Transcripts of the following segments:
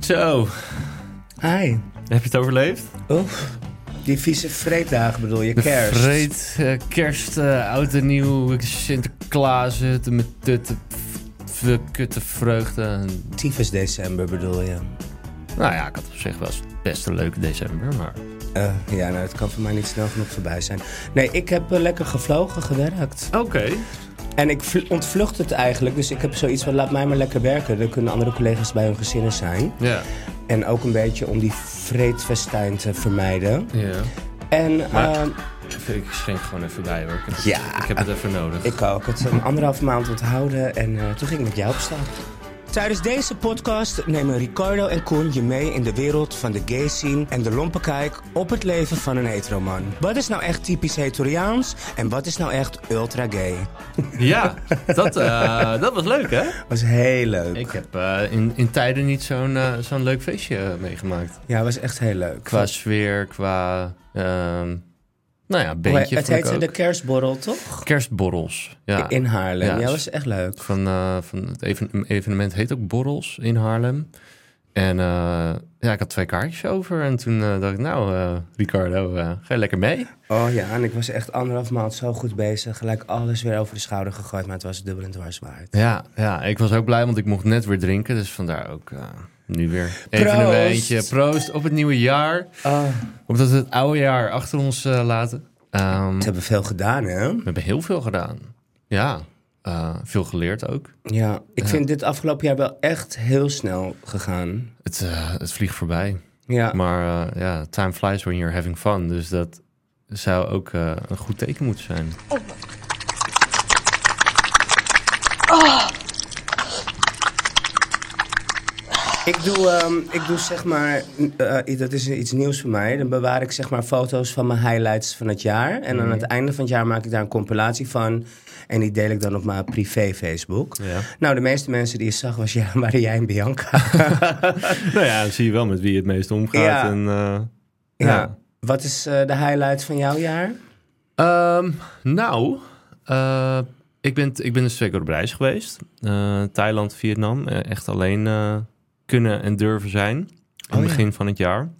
Zo, Hi. heb je het overleefd? Oef. Die vieze vreeddagen bedoel je, kerst. Vreed, eh, kerst, eh, oud en nieuw, Sinterklaas, de met tutte, kutte vreugde. Tyfus december bedoel je. Nou ja, ik had op zich wel best een leuke december, maar... Eh, ja, nou, het kan voor mij niet snel genoeg voorbij zijn. Nee, ik heb eh, lekker gevlogen, gewerkt. Oké. En ik vl- ontvlucht het eigenlijk. Dus ik heb zoiets van, laat mij maar lekker werken. Dan kunnen andere collega's bij hun gezinnen zijn. Ja. En ook een beetje om die vreedfestijn te vermijden. Ja. En Maar- ehm, Ik schenk gewoon even bij hoor. Ik heb het, Ja. ik heb het even nodig. Ik ook. Het een anderhalf maand onthouden en eh, toen ging ik met jou op stap. Tijdens deze podcast nemen Ricardo en Koen je mee in de wereld van de gay scene en de lompe kijk op het leven van een heteroman. Wat is nou echt typisch hetoriaans en wat is nou echt ultra gay? Ja, dat, eh, dat was leuk hè? Was heel leuk. Ik heb eh, in, in tijden niet zo'n eh, zo'n leuk feestje meegemaakt. Ja, was echt heel leuk. Qua sfeer, qua... ehm, nou ja, beentje het heette de kerstborrel, toch? Kerstborrels. Ja. In Haarlem. Ja, was echt leuk. Van, eh, van het even- evenement heet ook Borrels in Haarlem. En eh, ja, ik had twee kaartjes over. En toen eh, dacht ik, nou, Ricardo, ga je lekker mee? Oh ja, en ik was echt anderhalf maand zo goed bezig. Gelijk alles weer over de schouder gegooid, maar het was dubbel en dwars waard. Ja, ja, ik was ook blij, want ik mocht net weer drinken. Dus vandaar ook nu weer even een eentje. Proost op het nieuwe jaar. Oh, Omdat we het oude jaar achter ons eh, laten. Ehm, ze hebben veel gedaan, hè? we hebben heel veel gedaan. Ja, eh, veel geleerd ook. Ja, ik vind dit afgelopen jaar wel echt heel snel gegaan. Het, eh, het vliegt voorbij. Ja, Maar eh, ja, time flies when you're having fun. Dus dat zou ook eh, een goed teken moeten zijn. Ik doe, ehm, ik doe zeg maar, eh, dat is iets nieuws voor mij. Dan bewaar ik zeg maar foto's van mijn highlights van het jaar. En aan het einde van het jaar maak ik daar een compilatie van. En die deel ik dan op mijn privé Facebook. Ja. Nou, de meeste mensen die je zag was, ja, waren jij en Bianca. nou ja, dan zie je wel met wie je het meest omgaat. Ja. En, eh, ja. ja. Wat is eh, de highlight van jouw jaar? Ehm, nou, ik, ben, ik ben dus twee keer op reis geweest. Thailand, Vietnam. Echt alleen kunnen en durven zijn. Oh, het ja. begin van het jaar.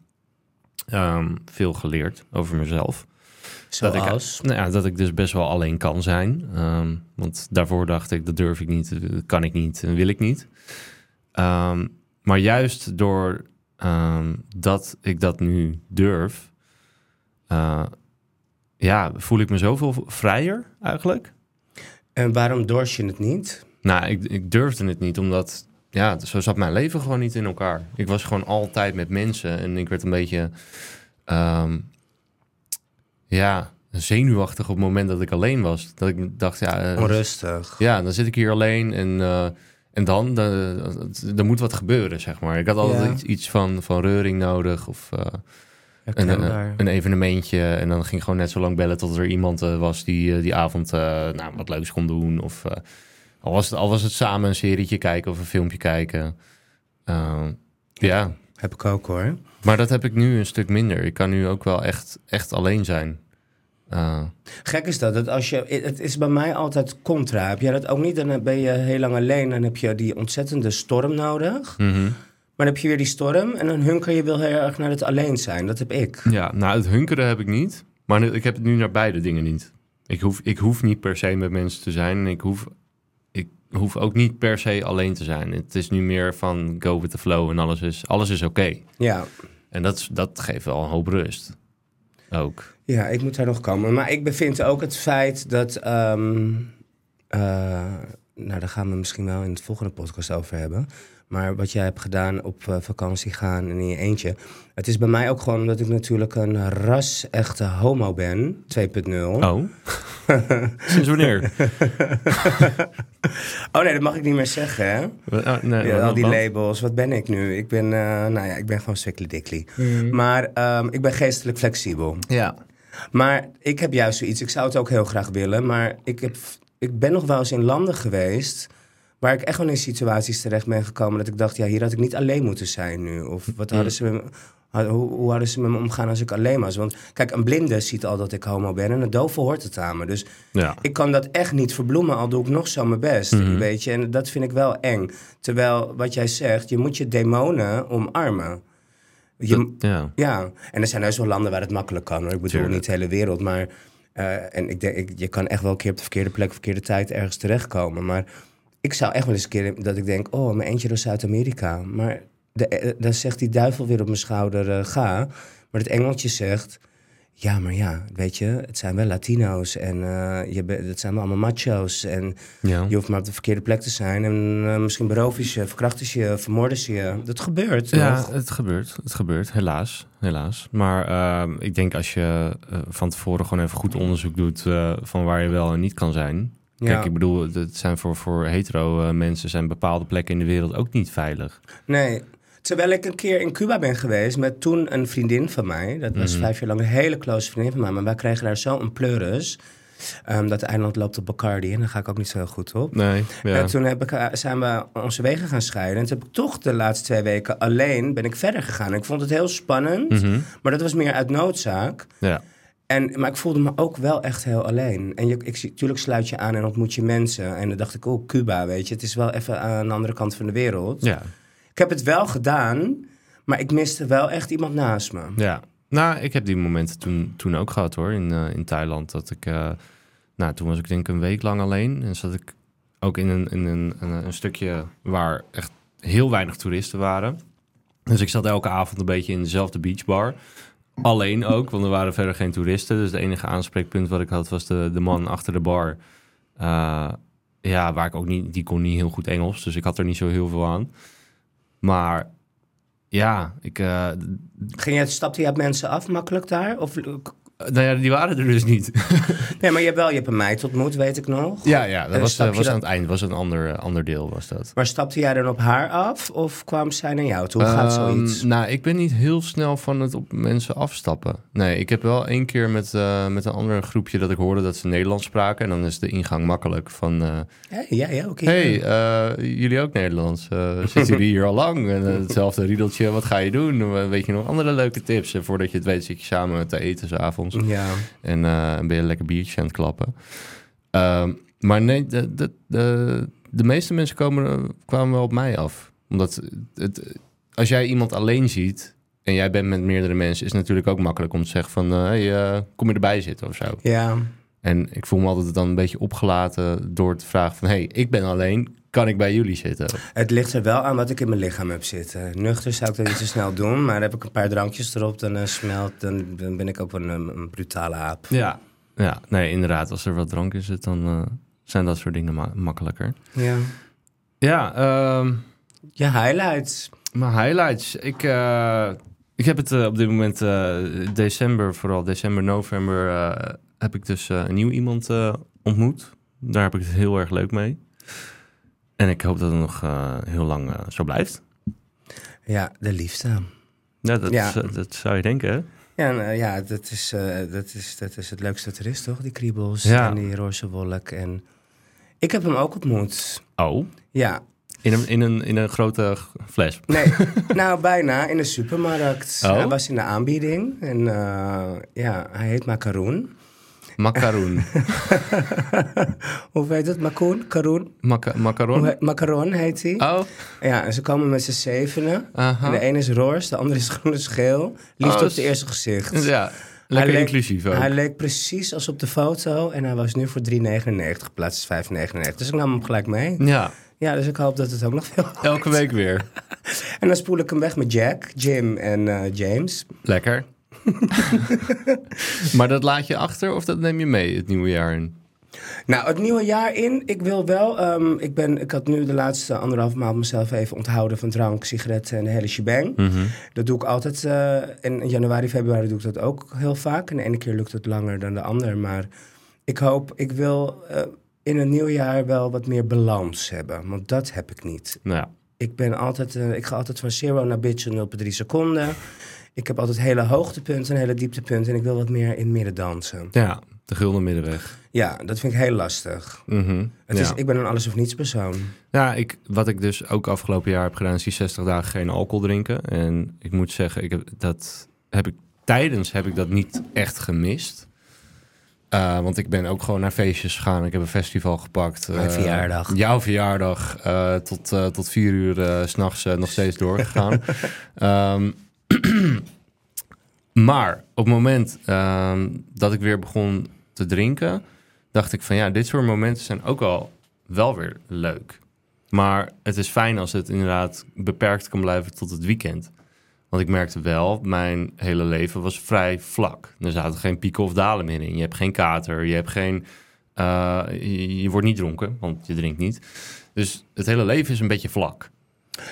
Ehm, veel geleerd over mezelf. Dat ik, nou ja, dat ik dus best wel alleen kan zijn. Ehm, want daarvoor dacht ik, dat durf ik niet, dat kan ik niet en wil ik niet. Ehm, maar juist door dat ik dat nu durf, eh, ja, voel ik me zoveel vrijer eigenlijk. En waarom dorst je het niet? Nou, ik, ik durfde het niet, omdat ja, zo zat mijn leven gewoon niet in elkaar. Ik was gewoon altijd met mensen en ik werd een beetje, ehm, ja, zenuwachtig op het moment dat ik alleen was. Dat ik dacht, ja, eh, Onrustig. ja dan zit ik hier alleen en, eh, en dan, dan, er moet wat gebeuren, zeg maar. Ik had altijd Ja. iets, iets van, van reuring nodig of eh, een, een, een evenementje. En dan ging ik gewoon net zo lang bellen tot er iemand eh, was die eh, die avond eh, nou, wat leuks kon doen. Of eh, al, was het, al was het samen een serietje kijken of een filmpje kijken. Eh, ja, Heb ik ook hoor. maar dat heb ik nu een stuk minder. Ik kan nu ook wel echt, echt alleen zijn. Eh, Gek is dat, dat als je, het is bij mij altijd contra. Heb jij dat ook niet? Dan ben je heel lang alleen. Dan heb je die ontzettende storm nodig. mhm. Maar dan heb je weer die storm. En dan hunker je wel heel erg naar het alleen zijn. Dat heb ik. Ja, nou, het hunkeren heb ik niet. Maar ik heb het nu naar beide dingen niet. Ik hoef, ik hoef niet per se met mensen te zijn. En ik hoef, hoef ook niet per se alleen te zijn. Het is nu meer van go with the flow en alles is, alles is oké. Ja. En dat, dat geeft wel een hoop rust. Ook. ja, ik moet daar nog komen. Maar ik bevind ook het feit dat... ehm, eh, nou, daar gaan we misschien wel in het volgende podcast over hebben. Maar wat jij hebt gedaan op eh, vakantie gaan en in je eentje. Het is bij mij ook gewoon omdat ik natuurlijk een ras-echte homo ben. 2.0. Oh. Sinds wanneer? Oh nee, dat mag ik niet meer zeggen, hè? Oh, nee, Ja, al die labels. Wat ben ik nu? Ik ben, eh, nou ja, ik ben gewoon swikkely dickly. Mhm. Maar ehm, ik ben geestelijk flexibel. Ja. Maar ik heb juist zoiets. Ik zou het ook heel graag willen. Maar ik, heb, ik ben nog wel eens in landen geweest... Waar ik echt wel in situaties terecht ben gekomen dat ik dacht, ja, hier had ik niet alleen moeten zijn nu. Of wat hadden ze met me- had- hoe, hoe hadden ze met me omgaan als ik alleen was? Want kijk, een blinde ziet al dat ik homo ben en een dove hoort het aan me. Dus Ja. ik kan dat echt niet verbloemen, al doe ik nog zo mijn best. Mhm. Weet je, en dat vind ik wel eng. Terwijl, wat jij zegt, je moet je demonen omarmen. Je, Dat- ja. ja, en er zijn heus wel landen waar het makkelijk kan. Hoor. Ik bedoel Tuurlijk. niet de hele wereld, maar... eh, en ik denk, ik, je kan echt wel een keer op de verkeerde plek... verkeerde tijd ergens terechtkomen. Maar ik zou echt wel eens een keer dat ik denk... oh, mijn eentje door Zuid-Amerika. Maar de, eh, dan zegt die duivel weer op mijn schouder, eh, ga. Maar het engeltje zegt... ja, maar ja, weet je, het zijn wel Latino's... en eh, je bent- het zijn wel allemaal macho's... en Ja. je hoeft maar op de verkeerde plek te zijn... en eh, misschien beroven je, verkrachten ze je, vermoorden ze je. Dat gebeurt, Ja, het gebeurt. Het gebeurt, helaas. helaas. Maar ehm, ik denk als je eh, van tevoren gewoon even goed onderzoek doet eh, van waar je wel en niet kan zijn. Ja. Kijk, ik bedoel, het zijn voor, voor hetero eh, mensen zijn bepaalde plekken in de wereld ook niet veilig. Nee. Terwijl ik een keer in Cuba ben geweest met toen een vriendin van mij. Dat was Mhm. vijf jaar lang een hele close vriendin van mij. Maar wij kregen daar zo een pleuris. ehm, dat eiland loopt op Bacardi en daar ga ik ook niet zo heel goed op. Nee, ja. En toen heb ik, eh, zijn we onze wegen gaan scheiden. En toen heb ik toch de laatste twee weken alleen ben ik verder gegaan. En ik vond het heel spannend, Mhm. maar dat was meer uit noodzaak. ja. En, maar ik voelde me ook wel echt heel alleen. En je, ik, zie- tuurlijk sluit je aan en ontmoet je mensen. En dan dacht ik, oh, Cuba, weet je. Het is wel even aan de andere kant van de wereld. ja, Ik heb het wel gedaan, maar ik miste wel echt iemand naast me. ja. Nou, ik heb die momenten toen, toen ook gehad hoor, in, eh, in Thailand. Dat ik, eh, nou, toen was ik denk ik een week lang alleen. En zat ik ook in een, in een, een, een stukje waar echt heel weinig toeristen waren. Dus ik zat elke avond een beetje in dezelfde beachbar. Alleen ook, want er waren verder geen toeristen. Dus het enige aanspreekpunt wat ik had was de, de man achter de bar. Eh, ja, waar ik ook niet, die kon niet heel goed Engels. Dus ik had er niet zo heel veel aan. Maar ja, ik, eh, Ging je, stapte je op mensen af makkelijk daar? Of, nou ja, die waren er dus niet. nee, maar je hebt wel, je hebt een meid ontmoet, weet ik nog. ja, ja, dat En was, eh, was aan het eind. was een ander, eh, ander deel was dat. Maar stapte jij dan op haar af of kwam zij naar jou toe? Hoe gaat Ehm, zoiets? Nou, ik ben niet heel snel van het op mensen afstappen. Nee, ik heb wel één keer met, eh, met een ander groepje dat ik hoorde dat ze Nederlands spraken. En dan is de ingang makkelijk van... eh, Hey, ja, ja, oké. hey, eh, jullie ook Nederlands? Eh, zitten jullie hier al lang? En, eh, hetzelfde riedeltje, wat ga je doen? Eh, Weet je nog andere leuke tips? En voordat je het weet zit je samen te eten s'avonds. Ja. En eh, ben je een lekker biertje aan het klappen. Ehm, maar nee, de, de, de, de meeste mensen komen, kwamen wel op mij af. Omdat het, als jij iemand alleen ziet en jij bent met meerdere mensen... is het natuurlijk ook makkelijk om te zeggen van... eh, hey, eh, kom je erbij zitten of zo. Ja. En ik voel me altijd dan een beetje opgelaten door te vragen van... hey, ik ben alleen, kan ik bij jullie zitten? Het ligt er wel aan wat ik in mijn lichaam heb zitten. Nuchter zou ik dat niet zo snel doen, maar heb ik een paar drankjes erop, dan eh, smelt, dan, dan ben ik ook een, een brutale aap. Ja. Ja, nee, inderdaad. Als er wat drank in zit, dan eh, zijn dat soort dingen ma- makkelijker. Ja. Ja, ehm, Je highlights. Mijn highlights. Ik, eh, ik heb het op dit moment december, vooral december, november, heb ik dus een nieuw iemand ontmoet. Daar heb ik het heel erg leuk mee. En ik hoop dat het nog eh, heel lang eh, zo blijft. Ja, de liefde. Ja, dat, Ja. is, dat zou je denken, hè? Ja, eh, ja dat, is, dat, is, dat is het leukste dat er is, toch? Die kriebels Ja. en die roze wolk. En... Ik heb hem ook ontmoet. Oh, Ja, in een, in een, in een grote fles. nee, nou bijna in de supermarkt. Oh. Hij was in de aanbieding en ja, hij heet Macaroon. Macaroon. Hoe heet het? Macoon? Karoon? Maca Hoe macaron? he- Macaron heet hij. Oh, Ja, en ze komen met z'n zevenen. aha. En de ene is roze, de andere is groen en geel. Liefde Oh, op het eerste gezicht. Ja, lekker inclusief ook. Hij leek precies als op de foto en hij was nu voor 3,99 plaats 5,99. Dus ik nam hem gelijk mee. Ja, Ja, dus ik hoop dat het ook nog veel... elke week weer. En dan spoel ik hem weg met Jack, Jim en eh, James. Lekker. maar dat laat je achter of dat neem je mee het nieuwe jaar in? Nou, het nieuwe jaar in. Ik wil wel. ehm, ik, ben, ik had nu de laatste anderhalf maand mezelf even onthouden van drank, sigaretten en de hele shebang. Dat doe ik altijd. eh, in januari, februari doe ik dat ook heel vaak. En de ene keer lukt het langer dan de ander. Maar ik hoop, ik wil eh, in een nieuw jaar wel wat meer balans hebben. Want dat heb ik niet. Nou ja, Ik ben altijd, eh, ik ga altijd van zero naar bitch in 0,3 seconden. Ik heb altijd hele hoogtepunten en hele dieptepunten. En ik wil wat meer in het midden dansen. ja. De gulden middenweg. Ja, dat vind ik heel lastig. Mhm, Het ja. is, ik ben een alles of niets persoon. Ja, ik, wat ik dus ook afgelopen jaar heb gedaan, is die 60 dagen geen alcohol drinken. En ik moet zeggen, ik heb, dat heb ik tijdens heb ik dat niet echt gemist. Eh, want ik ben ook gewoon naar feestjes gegaan. Ik heb een festival gepakt. Mijn Eh, verjaardag. Jouw verjaardag. eh, tot, tot vier uur s s'nachts nog steeds doorgegaan. Ehm, maar op het moment ehm, dat ik weer begon te drinken, dacht ik van ja, dit soort momenten zijn ook al wel weer leuk. Maar het is fijn als het inderdaad beperkt kan blijven tot het weekend. Want ik merkte wel, mijn hele leven was vrij vlak. Er zaten geen pieken of dalen meer in. Je hebt geen kater, je hebt geen... eh, je, je wordt niet dronken, want je drinkt niet. Dus het hele leven is een beetje vlak.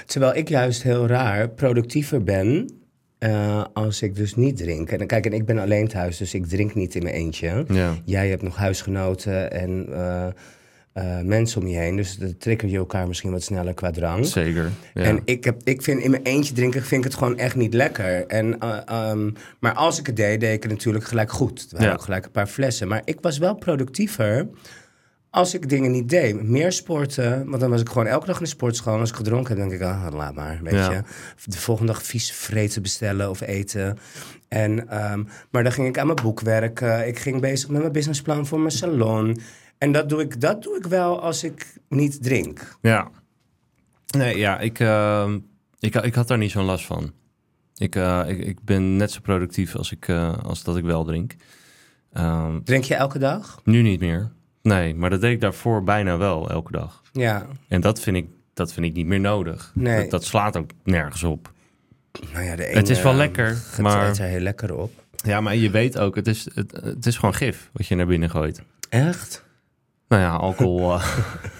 Terwijl ik juist heel raar productiever ben eh, als ik dus niet drink. En kijk, en ik ben alleen thuis, dus ik drink niet in mijn eentje. Ja, Jij hebt nog huisgenoten en eh, eh, mensen om je heen. Dus dan trigger je elkaar misschien wat sneller qua drank. zeker. Ja. En ik, heb, ik vind in mijn eentje drinken vind ik het gewoon echt niet lekker. En, eh, ehm, maar als ik het deed, deed ik het natuurlijk gelijk goed. Het waren Ja. ook gelijk een paar flessen. Maar ik was wel productiever als ik dingen niet deed. Meer sporten, want dan was ik gewoon elke dag in de sportschool. Als ik gedronken heb, denk ik, ah, laat maar, weet Ja. je. De volgende dag vies vreten bestellen of eten. En, ehm, maar dan ging ik aan mijn boek werken. Ik ging bezig met mijn businessplan voor mijn salon. En dat doe ik, dat doe ik wel als ik niet drink. Ja. Nee, ja, ik, eh, ik, ik had daar niet zo'n last van. Ik, eh, ik, ik ben net zo productief als, ik, eh, als dat ik wel drink. Ehm, Drink je elke dag? nu niet meer. Nee, maar dat deed ik daarvoor bijna wel elke dag. Ja. En dat vind ik, dat vind ik niet meer nodig. Nee. Dat, dat slaat ook nergens op. Nou ja, de Het is wel lekker, Het maar- er heel lekker op. Ja, maar je weet ook, het is, het, het is gewoon gif wat je naar binnen gooit. Echt? Nou ja, alcohol eh,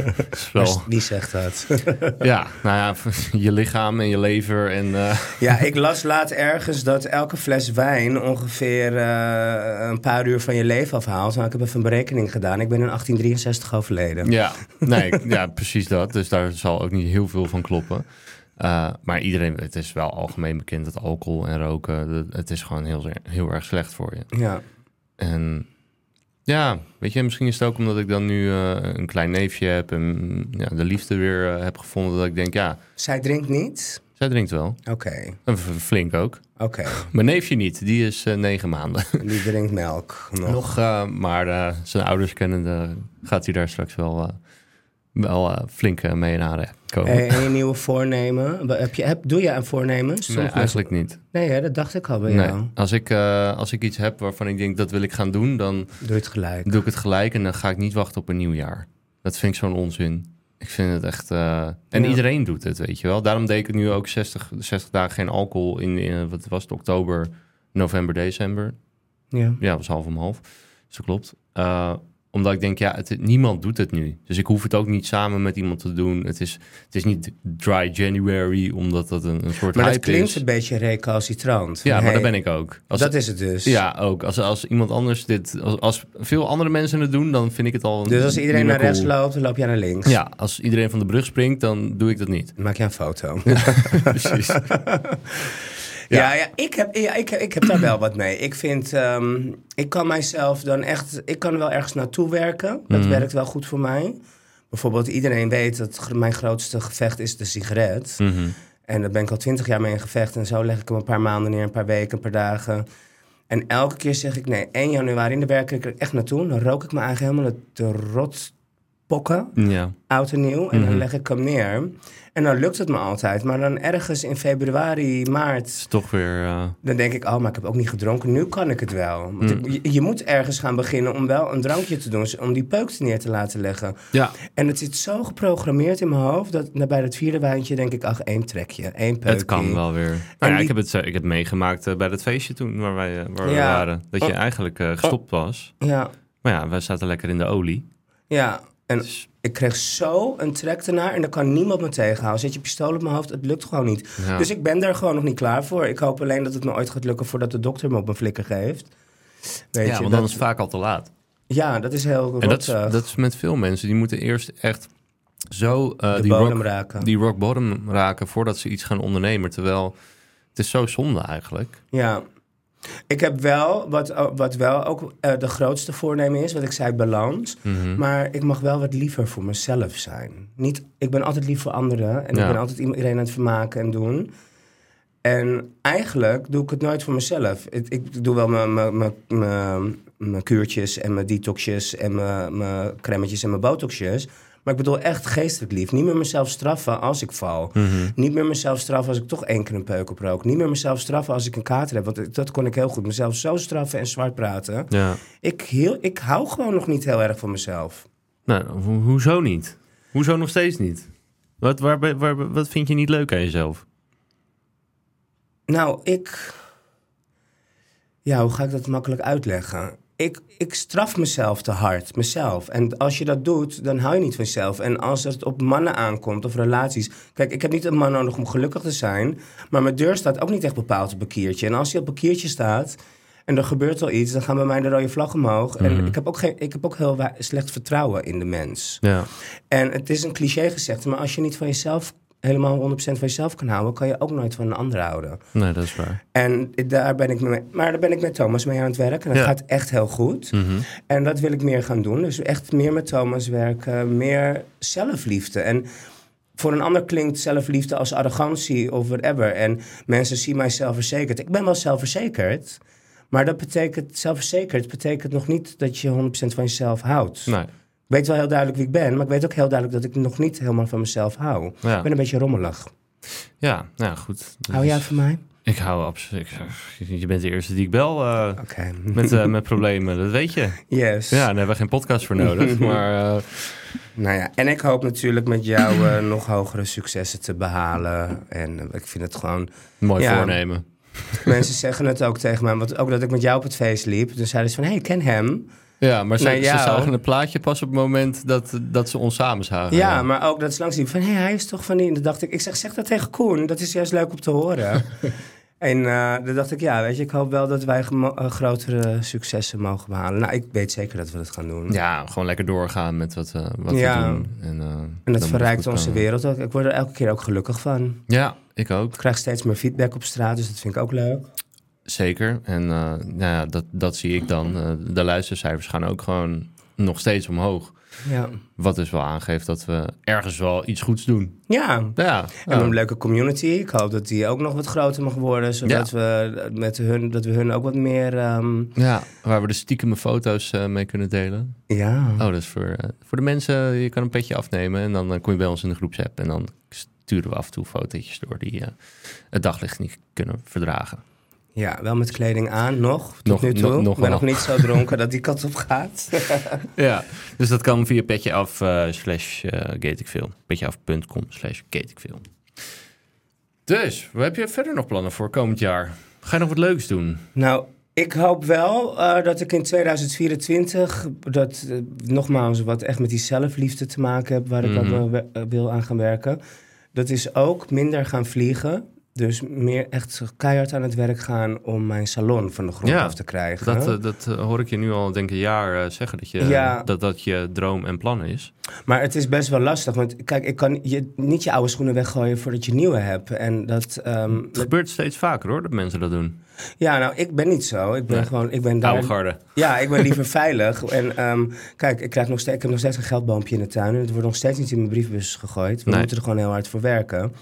is wel... Wie zegt dat? Ja, nou ja, je lichaam en je lever en... eh, ja, ik las laat ergens dat elke fles wijn ongeveer eh, een paar uur van je leven afhaalt. Nou, ik heb even een berekening gedaan. Ik ben in 1863 overleden. Ja, nee, ja, precies dat. Dus daar zal ook niet heel veel van kloppen. Uh, maar iedereen, het is wel algemeen bekend dat alcohol en roken, het is gewoon heel, heel erg slecht voor je. Ja. En ja, weet je, misschien is het ook omdat ik dan nu uh, een klein neefje heb en ja, de liefde weer uh, heb gevonden, dat ik denk, ja, Zij drinkt niet? zij drinkt wel. Oké, En Flink ook. oké. Mijn neefje niet, die is uh, negen maanden. Die drinkt melk nog. Nog, maar zijn ouders kennende gaat hij daar straks wel, wel uh, flink uh, mee naar komen. En je nieuwe voornemen? Heb je, heb, doe je aan voornemens? Nee, eigenlijk niet. Nee, hè, dat dacht ik al bij Nee. jou. Als, ik, uh, als ik iets heb waarvan ik denk dat wil ik gaan doen, dan Doe je het gelijk. doe ik het gelijk en dan ga ik niet wachten op een nieuw jaar. Dat vind ik zo'n onzin. Ik vind het echt. Uh, en Ja. iedereen doet het, weet je wel. Daarom deed ik nu ook 60, 60 dagen geen alcohol in, in wat was het, oktober, november, december. Ja. Ja, was half om half. Dus dat klopt. Omdat ik denk, ja, het, niemand doet het nu. Dus ik hoef het ook niet samen met iemand te doen. Het is, het is niet dry January, omdat dat een, een soort Maar hype klinkt is. een beetje recalcitrant. Ja, maar dat ben ik ook. Als dat het- is het dus. Ja, ook. Als, als iemand anders dit... Als, als veel andere mensen het doen, dan vind ik het al Dus als iedereen naar rechts loopt, dan loop jij naar links. Ja, als iedereen van de brug springt, dan doe ik dat niet. Dan maak je een foto. Precies. Ja, ja, ik, heb, ja ik, ik heb daar wel wat mee. Ik vind, ehm, ik kan mijzelf dan echt, ik kan wel ergens naartoe werken. Dat Mhm. werkt wel goed voor mij. Bijvoorbeeld, iedereen weet dat mijn grootste gevecht is de sigaret. Mhm. En daar ben ik al twintig jaar mee in gevecht. En zo leg ik hem een paar maanden neer, een paar weken, een paar dagen. En elke keer zeg ik, nee, 1 januari, daar werk ik er echt naartoe. Dan rook ik me eigenlijk helemaal te rot pokken, Ja. oud en nieuw. En dan Mhm. leg ik hem neer. En dan lukt het me altijd. Maar dan ergens in februari, maart... Is toch weer... eh, Dan denk ik, oh, maar ik heb ook niet gedronken. Nu kan ik het wel. Mm. je, je moet ergens gaan beginnen om wel een drankje te doen. Om die peuk neer te laten leggen. Ja, En het zit zo geprogrammeerd in mijn hoofd... dat bij het vierde wijntje denk ik, ach, één trekje, één peukje. het kan wel weer. Nou ja, die- ik heb het, ik heb meegemaakt eh, bij dat feestje toen waar wij eh, waar we waren. Dat je Oh. eigenlijk gestopt was. Ja, Maar ja, wij zaten lekker in de olie. ja. En Dus, ik kreeg zo een trek ernaar en dan kan niemand me tegenhouden. Zet je pistool op mijn hoofd, het lukt gewoon niet. ja. Dus ik ben daar gewoon nog niet klaar voor. Ik hoop alleen dat het me ooit gaat lukken voordat de dokter me op mijn flikker geeft. Weet ja, je, want dat, dan is het vaak al te laat. ja, dat is heel En dat is, dat is met veel mensen. Die moeten eerst echt zo eh, die, bodem rock, raken. die rock bottom raken voordat ze iets gaan ondernemen. Terwijl het is zo zonde eigenlijk. Ja. Ik heb wel, wat, wat wel ook eh, de grootste voornemen is, wat ik zei, balans. Mhm. Maar ik mag wel wat liever voor mezelf zijn. Niet, ik ben altijd lief voor anderen en Ja. ik ben altijd iedereen aan het vermaken en doen. En eigenlijk doe ik het nooit voor mezelf. Ik, ik doe wel mijn- mijn- mijn- mijn mijn kuurtjes en mijn detoxjes en mijn, mijn crèmetjes en mijn botoxjes. Maar ik bedoel echt geestelijk lief. Niet meer mezelf straffen als ik val. Mhm. Niet meer mezelf straffen als ik toch één keer een peuk oprook. Niet meer mezelf straffen als ik een kater heb. Want dat kon ik heel goed. Mezelf zo straffen en zwart praten. Ja. Ik, heel, ik hou gewoon nog niet heel erg van mezelf. Nou, ho- hoezo niet? Hoezo nog steeds niet? Wat, waar, waar, wat vind je niet leuk aan jezelf? Nou, ik. Ja, hoe ga ik dat makkelijk uitleggen? Ik, ik straf mezelf te hard, mezelf. En als je dat doet, dan hou je niet van jezelf. En als het op mannen aankomt of relaties. Kijk, ik heb niet een man nodig om gelukkig te zijn. Maar mijn deur staat ook niet echt bepaald op een kiertje. En als hij op een kiertje staat. En er gebeurt al iets, dan gaan bij mij de rode vlag omhoog. En ik heb ook, geen, ik heb ook heel slecht vertrouwen in de mens. Ja. En het is een cliché gezegd, maar als je niet van jezelf helemaal 100% van jezelf kan houden, kan je ook nooit van een ander houden. Nee, dat is waar. En daar ben ik mee, maar daar ben ik met Thomas mee aan het werken. En dat Ja. gaat echt heel goed. Mhm. En dat wil ik meer gaan doen. Dus echt meer met Thomas werken, meer zelfliefde. En voor een ander klinkt zelfliefde als arrogantie of whatever. En mensen zien mij zelfverzekerd. Ik ben wel zelfverzekerd. Maar dat betekent, zelfverzekerd betekent nog niet dat je 100% van jezelf houdt. Nee. Ik weet wel heel duidelijk wie ik ben, maar ik weet ook heel duidelijk dat ik nog niet helemaal van mezelf hou. Ja. Ik ben een beetje rommelig. Ja, nou goed. Hou jij van mij? Ik hou absoluut. Je bent de eerste die ik bel Oké. met, eh, met problemen, dat weet je. Yes. Ja, daar hebben we geen podcast voor nodig. Maar eh, Nou ja, en ik hoop natuurlijk met jou nog hogere successen te behalen. En ik vind het gewoon... mooi Ja. voornemen. Mensen zeggen het ook tegen mij, want ook dat ik met jou op het feest liep. Toen zeiden ze van, hey, ik ken hem. Ja, maar ze, zagen het plaatje pas op het moment dat, dat ze ons samen zagen. Ja, maar ook dat ze langs liepen van, hey, hij is toch van die... En toen dacht ik, ik zeg, zeg dat tegen Koen. Dat is juist leuk om te horen. en eh toen dacht ik, ja, weet je, ik hoop wel dat wij eh, grotere successen mogen behalen. Nou, ik weet zeker dat we dat gaan doen. Ja, gewoon lekker doorgaan met wat, we wat Ja. we doen. En, eh, dan En dat verrijkt onze wereld ook. Ik word er elke keer ook gelukkig van. Ja, ik ook. Ik krijg steeds meer feedback op straat, dus dat vind ik ook leuk. Zeker. En eh, nou ja, dat, dat zie ik dan. Eh, de luistercijfers gaan ook gewoon nog steeds omhoog. Ja. Wat dus wel aangeeft dat we ergens wel iets goeds doen. Ja, Ja, En een leuke community. Ik hoop dat die ook nog wat groter mag worden. Zodat we, met hun, dat we hun ook wat meer... ehm, ja, waar we de stiekeme foto's eh, mee kunnen delen. ja. Oh, dat is voor, voor de mensen. Je kan een petje afnemen en dan eh, kom je bij ons in de groepsapp. En dan sturen we af en toe fotootjes door die het daglicht niet kunnen verdragen. Ja, wel met kleding aan, nog. Tot Nog- nu toe. nog- nog ik ben wel. nog niet zo dronken dat die kant op gaat. Ja, dus dat kan via petje af eh, slash eh, gateikveel. Petjeaf.com slash gateikveel. Dus, wat heb je verder nog plannen voor komend jaar? Ga je nog wat leuks doen? nou, ik hoop wel eh, dat ik in 2024... dat nogmaals wat echt met die zelfliefde te maken heb... waar ik Mhm. ook wil aan gaan werken. Dat is ook minder gaan vliegen... Dus meer echt keihard aan het werk gaan om mijn salon van de grond Ja, af te krijgen. Dat, eh, dat eh, hoor ik je nu al denk ik een jaar eh, zeggen, dat, je, Ja. dat dat je droom en plan is. Maar het is best wel lastig. Want kijk, ik kan je, niet je oude schoenen weggooien voordat je nieuwe hebt. En dat. ehm, Het gebeurt steeds vaker hoor, dat mensen dat doen. ja, nou, ik ben niet zo. Ik ben gewoon. Ik ben daar. Oude garde. Ja, ik ben liever veilig. En ehm, kijk, ik, krijg nog steeds, ik heb nog steeds een geldboompje in de tuin. En het wordt nog steeds niet in mijn briefbus gegooid. We Nee. moeten er gewoon heel hard voor werken.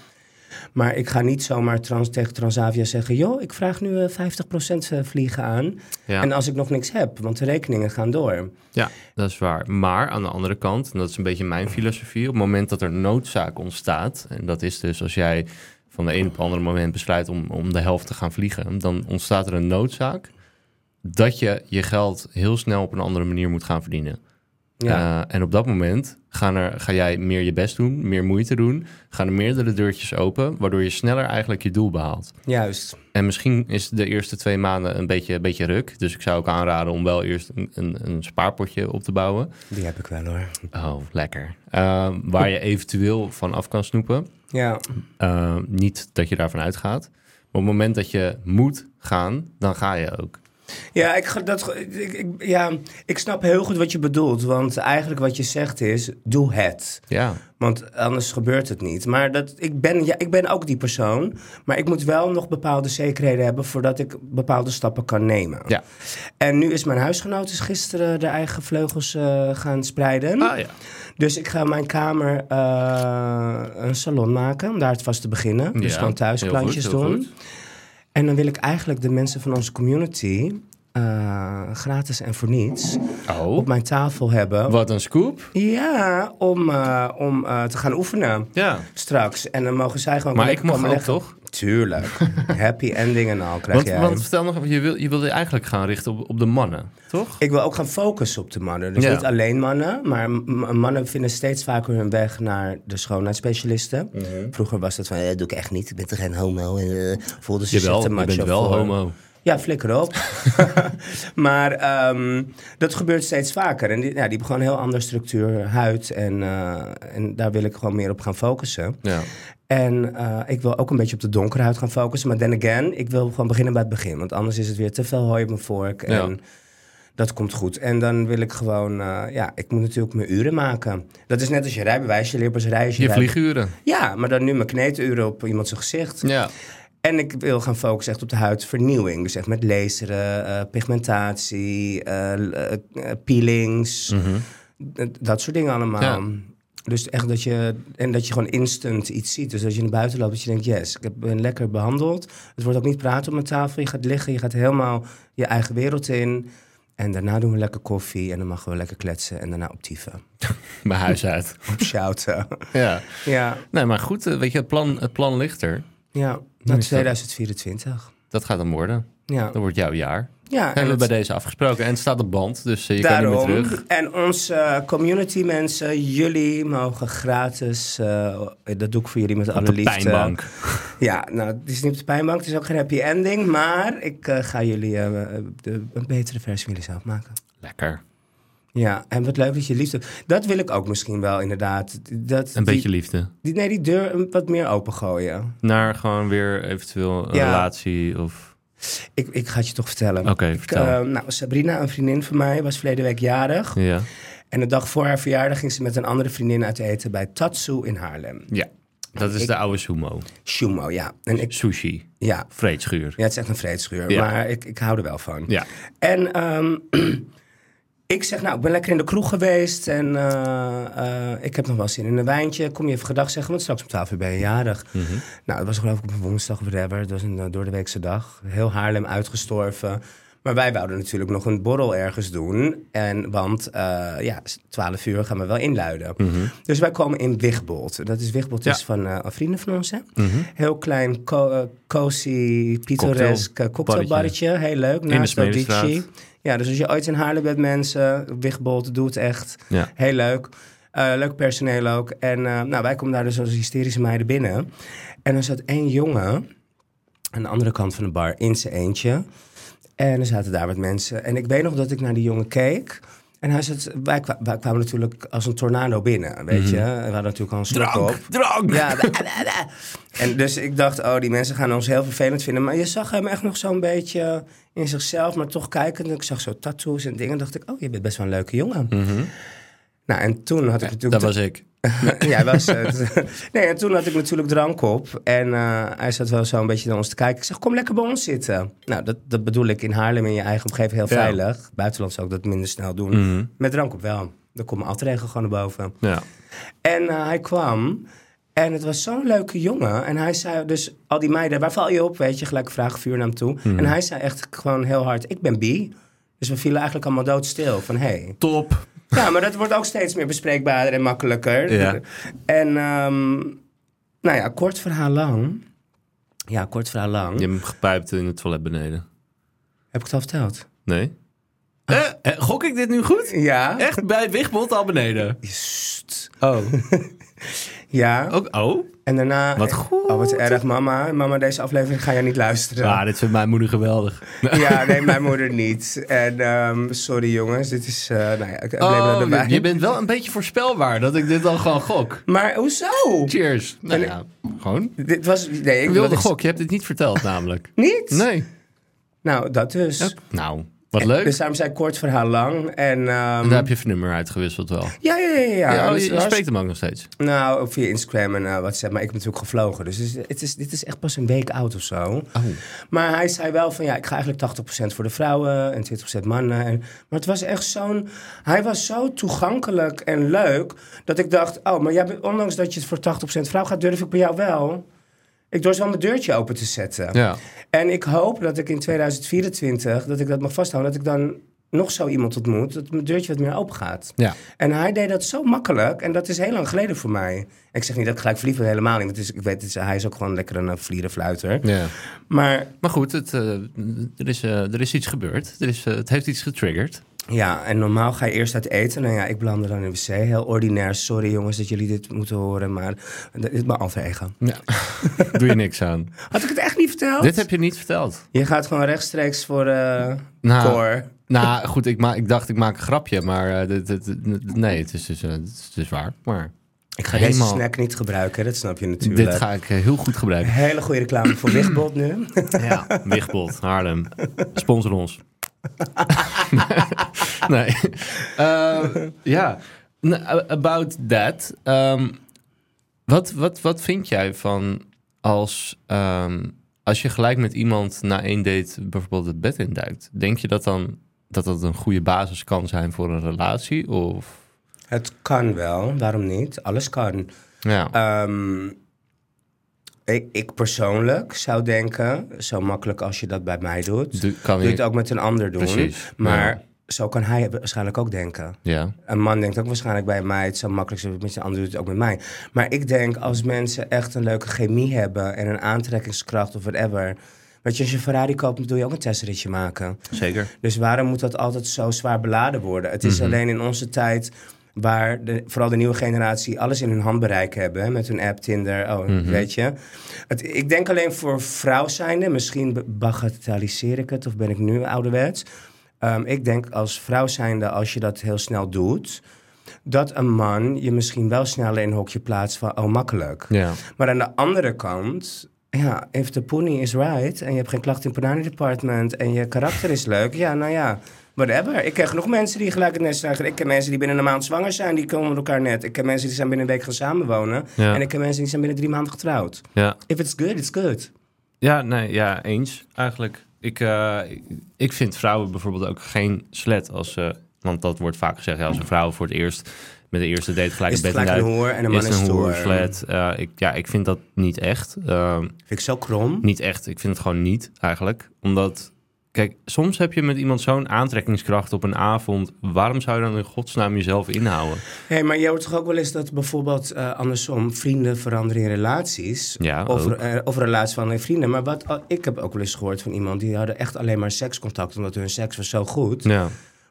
Maar ik ga niet zomaar trans, tegen Transavia zeggen... joh, ik vraag nu eh, 50% vliegen aan. Ja. En als ik nog niks heb, want de rekeningen gaan door. Ja, dat is waar. Maar aan de andere kant, en dat is een beetje mijn filosofie, op het moment dat er noodzaak ontstaat, en dat is dus als jij van de een op het andere moment besluit om, om de helft te gaan vliegen, dan ontstaat er een noodzaak dat je je geld heel snel op een andere manier moet gaan verdienen. Ja, Eh, en op dat moment gaan er, ga jij meer je best doen, meer moeite doen, gaan er meerdere deurtjes open, waardoor je sneller eigenlijk je doel behaalt. juist. En misschien is de eerste twee maanden een beetje, een beetje ruk. Dus ik zou ook aanraden om wel eerst een, een, een spaarpotje op te bouwen. Die heb ik wel hoor. Oh, lekker. Uh, waar je eventueel van af kan snoepen. Ja, Uh, niet dat je daarvan uitgaat. Maar op het moment dat je moet gaan, dan ga je ook. Ja ik, dat, ik, ik, ja, ik snap heel goed wat je bedoelt. Want eigenlijk wat je zegt is, doe het. Ja. Want anders gebeurt het niet. Maar dat, ik, ben, ja, ik ben ook die persoon. Maar ik moet wel nog bepaalde zekerheden hebben... voordat ik bepaalde stappen kan nemen. Ja. En nu is mijn huisgenoot is gisteren de eigen vleugels eh, gaan spreiden. Ah ja. Dus ik ga mijn kamer eh, een salon maken... om daar het vast te beginnen. Dus Ja, gewoon thuis klantjes doen. goed. En dan wil ik eigenlijk de mensen van onze community... eh, gratis en voor niets Oh, op mijn tafel hebben. wat een scoop. Ja, om, eh, om eh, te gaan oefenen Ja. straks. En dan mogen zij gewoon Maar ik mag ook, leggen. toch? Tuurlijk. Happy ending en al krijg Want, jij. want vertel nog even, je, wil, je wilde eigenlijk gaan richten op, op de mannen, toch? Ik wil ook gaan focussen op de mannen. Dus Ja. niet alleen mannen, maar mannen vinden steeds vaker hun weg naar de schoonheidsspecialisten. Mhm. Vroeger was dat van, eh, doe ik echt niet, ik ben toch geen homo. En, eh, voelde ze zich Jawel, te je bent wel voor. homo. Ja, flikker op. maar ehm, dat gebeurt steeds vaker. En die, ja, die hebben gewoon een heel andere structuur, huid. En, eh, en daar wil ik gewoon meer op gaan focussen. Ja. En eh, ik wil ook een beetje op de donkere huid gaan focussen. Maar then again, ik wil gewoon beginnen bij het begin. Want anders is het weer te veel hooi op mijn vork. En dat komt goed. En dan wil ik gewoon... eh, ja, ik moet natuurlijk mijn uren maken. Dat is net als je rijbewijs. Je leert pas rijden je vlieguren. Ja, maar dan nu mijn kneeduren op iemand zijn gezicht. Ja. En ik wil gaan focussen echt op de huidvernieuwing. Dus echt met laseren, eh, pigmentatie, eh, eh, peelings. Mhm. Dat soort dingen allemaal. Ja. Dus echt dat je... En dat je gewoon instant iets ziet. Dus als je naar buiten loopt, dat je denkt... Yes, ik heb- ben lekker behandeld. Het wordt ook niet praten op mijn tafel. Je gaat liggen, je gaat helemaal je eigen wereld in. En daarna doen we lekker koffie. En dan mogen we lekker kletsen. En daarna optieven. Mijn huis uit. Op shouten. ja. ja, Nee, maar goed, weet je, het plan, het plan ligt er. ja. Is dat- 2024. Dat gaat dan worden. Ja, Dat wordt jouw jaar. ja Hebben we het- bij deze afgesproken. En het staat op band, dus eh, je kan niet Daarom. meer terug. En onze eh, community mensen, jullie mogen gratis, eh, dat doe ik voor jullie met alle Op de liefde. pijnbank. Ja, nou, het is niet op de pijnbank, het is ook geen happy ending, maar ik ga jullie de, een betere versie van jullie zelf maken. Lekker. Ja, en wat leuk dat je liefde... Dat wil ik ook misschien wel, inderdaad. Dat, Een die- beetje liefde. Die, nee, die deur wat meer opengooien. Naar gewoon weer eventueel een Ja. relatie of... Ik, ik ga het je toch vertellen. Oké, vertel. eh, nou, Sabrina, een vriendin van mij, was verleden week jarig. Ja. En de dag voor haar verjaardag ging ze met een andere vriendin uit eten bij Tatsu in Haarlem. Ja. Dat is Ik- de oude sumo. Shumo, ja. En ik, Sushi. ja, Vreedschuur. ja, het is echt een vreedschuur. Ja. Maar ik, ik hou er wel van. Ja. En ehm, ik zeg, nou, ik ben lekker in de kroeg geweest. En eh, eh, ik heb nog wel zin in een wijntje. Kom je even gedag zeggen, want straks om 12 uur ben je jarig. Mhm. Nou, dat was geloof ik op een woensdag of whatever. Dat was een uh, doordeweekse dag. Heel Haarlem uitgestorven. Maar wij wouden natuurlijk nog een borrel ergens doen. En, want eh, ja, 12 uur gaan we wel inluiden. Mhm. Dus wij komen in Wigbold. Dat is Wigbold Ja. is van eh, vrienden van ons, hè? Mhm. Heel klein, co- eh, cozy, pittoresk eh, cocktailbarretje. Heel leuk, de naast Smedestraat. Ja, dus als je ooit in Haarlem bent, mensen, Wigbold, doe het echt. Ja. Heel leuk. Eh, leuk personeel ook. En eh, nou, wij komen daar dus als hysterische meiden binnen. En er zat één jongen aan de andere kant van de bar in zijn eentje. En er zaten daar wat mensen. En ik weet nog dat ik naar die jongen keek. En hij wij, kwa- wij kwamen natuurlijk als een tornado binnen, weet je. We hadden natuurlijk al een slok op. Drank! Ja, da- da- da. en dus ik dacht, oh, die mensen gaan ons heel vervelend vinden. Maar je zag hem echt nog zo'n beetje in zichzelf, maar toch kijkend. Ik zag zo tattoos en dingen. dacht ik, oh, je bent best wel een leuke jongen. Nou, en toen had ik natuurlijk... Dat was ik. Ja, hij was het. nee, en toen had ik natuurlijk drank op. En eh, hij zat wel zo een beetje naar ons te kijken. Ik zeg, kom lekker bij ons zitten. Nou, dat, dat bedoel ik in Haarlem in je eigen omgeving heel Ja. veilig. Buitenland zou ik dat minder snel doen. Mhm. Met drank op wel. Dan komt mijn altregel gewoon naar boven. Ja. En eh, hij kwam en het was zo'n leuke jongen. En hij zei dus, al die meiden, waar val je op? Weet je, gelijk vraag vuur naar hem toe. En hij zei echt gewoon heel hard, ik ben bi. Dus we vielen eigenlijk allemaal doodstil van, hey. Top. Ja, maar dat wordt ook steeds meer bespreekbaarder en makkelijker. Ja. En, ehm, nou ja, kort verhaal lang. Ja, kort verhaal lang. Je hebt hem gepijpt in het toilet beneden. Heb ik het al verteld? Nee? Eh, eh, gok ik dit nu goed? Ja. Echt bij Wigbold al beneden? Sst. Oh. Ja. Ook, oh? En daarna... Wat goed. Oh, wat erg, mama. Mama, deze aflevering ga je niet luisteren. Ah, dit vindt mijn moeder geweldig. Ja, nee, mijn moeder niet. En ehm, sorry jongens, dit is... eh nou ja, ik Oh, erbij. je, je bent wel een beetje voorspelbaar dat ik dit dan gewoon gok. Maar hoezo? Cheers. Nou En- ja, gewoon. Dit was... Nee, ik wilde gok. Je hebt dit niet verteld namelijk. Niet? Nee. Nou, dat dus. Nou, wat leuk. Dus daarom zei ik kort verhaal lang. En, En daar heb je nummer uitgewisseld wel. Ja, ja, ja. ja. Ja, Dus je, spreekt hem ook nog steeds. Nou, via Instagram en eh, WhatsApp. Maar ik heb natuurlijk gevlogen. Dus het is, het is, dit is echt pas een week oud of zo. Oh. Maar hij zei wel van ja, ik ga eigenlijk 80% voor de vrouwen en 20% mannen. En, maar het was echt zo'n. Hij was zo toegankelijk en leuk dat ik dacht: oh, maar jij, bent- ondanks dat je het voor 80% vrouw gaat, durf ik bij jou wel. Ik durf wel mijn deurtje open te zetten. Ja. En ik hoop dat ik in 2024, dat ik dat mag vasthouden, dat ik dan nog zo iemand ontmoet, dat mijn deurtje wat meer open gaat. Ja. En hij deed dat zo makkelijk. En dat is heel lang geleden voor mij. Ik zeg niet dat ik gelijk verliefd ben, helemaal niet. Want is, ik weet, het is, hij is ook gewoon lekker een vlierenfluiter. ja. Maar Maar goed, het, eh, er, is, eh, er is iets gebeurd. Er is, eh, het heeft iets getriggerd. Ja, en normaal ga je eerst uit eten. Nou ja, ik belandde dan in de wc. Heel ordinair. Sorry jongens dat jullie dit moeten horen. Maar dit is mijn alter ego. Ja. Doe je niks aan. Had ik het echt niet verteld? Dit heb je niet verteld. Je gaat gewoon rechtstreeks voor de Nou, core. Nou, goed, ik, ma ik dacht ik maak een grapje, maar eh, nee, het is dus, eh, het is dus waar. Maar Ik ga helemaal- deze snack niet gebruiken. Dat snap je natuurlijk. dit ga ik heel goed gebruiken. Hele goede reclame voor Wichtbot nu. Ja, Wigbold, Haarlem. Sponsor ons. nee. Eh, ja, Nou, about that. Ehm, wat, wat, wat vind jij van als, ehm, als je gelijk met iemand na één date bijvoorbeeld het bed induikt? Denk je dat dan dat dat een goede basis kan zijn voor een relatie? Of Het kan wel, waarom niet? Alles kan. ja, Ehm, ik, ik persoonlijk zou denken, zo makkelijk als je dat bij mij doet, doe- kan doe je het ook met een ander doen. Precies, Maar ja. zo kan hij waarschijnlijk ook denken. Ja, Een man denkt ook waarschijnlijk bij mij, het zo makkelijk zo met een ander doet het ook met mij. Maar ik denk als mensen echt een leuke chemie hebben en een aantrekkingskracht of whatever. Weet je, als je een Ferrari koopt, doe je ook een testritje maken. zeker. Dus waarom moet dat altijd zo zwaar beladen worden? Het is alleen in onze tijd waar de, vooral de nieuwe generatie alles in hun handbereik hebben. Met hun app, Tinder, oh, weet je. Het, ik denk alleen voor vrouw zijnde, misschien bagatelliseer ik het of ben ik nu ouderwets. Ehm, ik denk als vrouw zijnde, als je dat heel snel doet... dat een man je misschien wel sneller in een hokje plaatst van, oh, makkelijk. Ja, Maar aan de andere kant, ja, if the pony is right en je hebt geen klachten in het Department en je karakter is leuk, ja, nou ja, whatever. Ik ken genoeg mensen die gelijk het nest zijn. Ik ken mensen die binnen een maand zwanger zijn, die komen met elkaar net. Ik ken mensen die zijn binnen een week gaan samenwonen. Ja. En ik ken mensen die zijn binnen drie maanden getrouwd. ja. If it's good, it's good. Ja, nee, ja, eens eigenlijk. Ik, eh, ik- vind vrouwen bijvoorbeeld ook geen slet als ze... Want dat wordt vaak gezegd, ja, als een vrouw voor het eerst met de eerste date gelijk Is het bed gelijk een en een man is een slet. Eh, ik, ja, ik vind dat niet echt. Vind ik zo krom. niet echt, ik vind het gewoon niet eigenlijk. Omdat, kijk, soms heb je met iemand zo'n aantrekkingskracht op een avond. Waarom zou je dan in godsnaam jezelf inhouden? Hé, hey, maar je hoort toch ook wel eens dat bijvoorbeeld eh, andersom vrienden veranderen in relaties? Ja, Of, eh, of relaties van vrienden. Maar wat, oh, ik heb ook wel eens gehoord van iemand die hadden echt alleen maar sekscontact omdat hun seks was zo goed. Ja,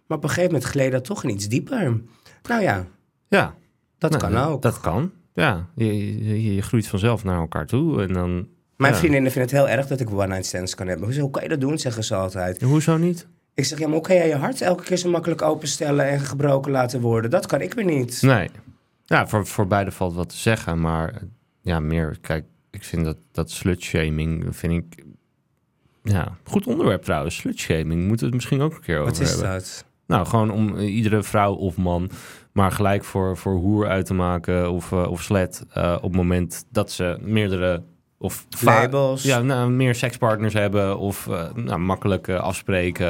Maar op een gegeven moment gleed dat toch in iets dieper. Nou ja, ja dat nou, kan ook. Dat kan, ja. Je, je, je groeit vanzelf naar elkaar toe en dan... Mijn ja. vriendinnen vinden het heel erg dat ik one-night stands kan hebben. Hoezo, Hoe kan je dat doen, zeggen ze altijd. Hoezo niet? Ik zeg, ja, maar hoe kan jij je hart elke keer zo makkelijk openstellen en gebroken laten worden? Dat kan ik weer niet. Nee. Ja, voor, voor beide valt wat te zeggen, maar ja, meer, kijk, ik vind dat, dat slutshaming, vind ik, ja, goed onderwerp trouwens, slutshaming, moeten we het misschien ook een keer over Wat is hebben. dat? Nou, gewoon om eh, iedere vrouw of man maar gelijk voor, voor hoer uit te maken of, eh, of slet eh, op het moment dat ze meerdere of Labels. ja, nou, meer sekspartners hebben of eh, nou, makkelijk eh, afspreken.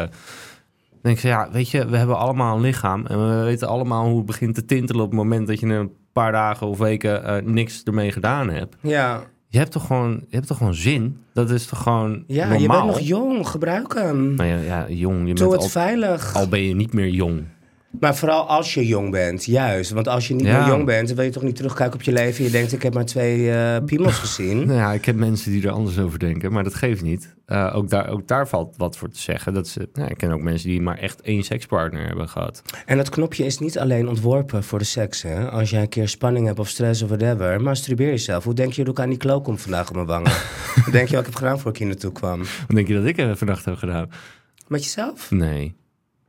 Dan denk ik, ja, weet je, we hebben allemaal een lichaam en we weten allemaal hoe het begint te tintelen op het moment dat je een paar dagen of weken eh, niks ermee gedaan hebt. Ja, Je hebt toch gewoon, je hebt toch gewoon zin? Dat is toch gewoon ja normaal? je bent nog jong, gebruik hem. Nou ja, ja, jong, je Doe bent het al, veilig. al ben je niet meer jong. Maar vooral als je jong bent, juist. Want als je niet Ja. meer jong bent, dan wil je toch niet terugkijken op je leven. En je denkt, ik heb maar twee eh piemels gezien. Nou ja, ik heb mensen die er anders over denken, maar dat geeft niet. Eh, ook, daar, ook daar valt wat voor te zeggen. Dat ze, nou, ik ken ook mensen die maar echt één sekspartner hebben gehad. En dat knopje is niet alleen ontworpen voor de seks. Hè? Als jij een keer spanning hebt of stress of whatever, masturbeer jezelf. Hoe denk je dat ik aan die klook kom vandaag op mijn wangen? Hoe denk je wat ik heb gedaan voor ik hier naartoe kwam? Wat denk je dat ik er vannacht heb gedaan? Met jezelf? Nee.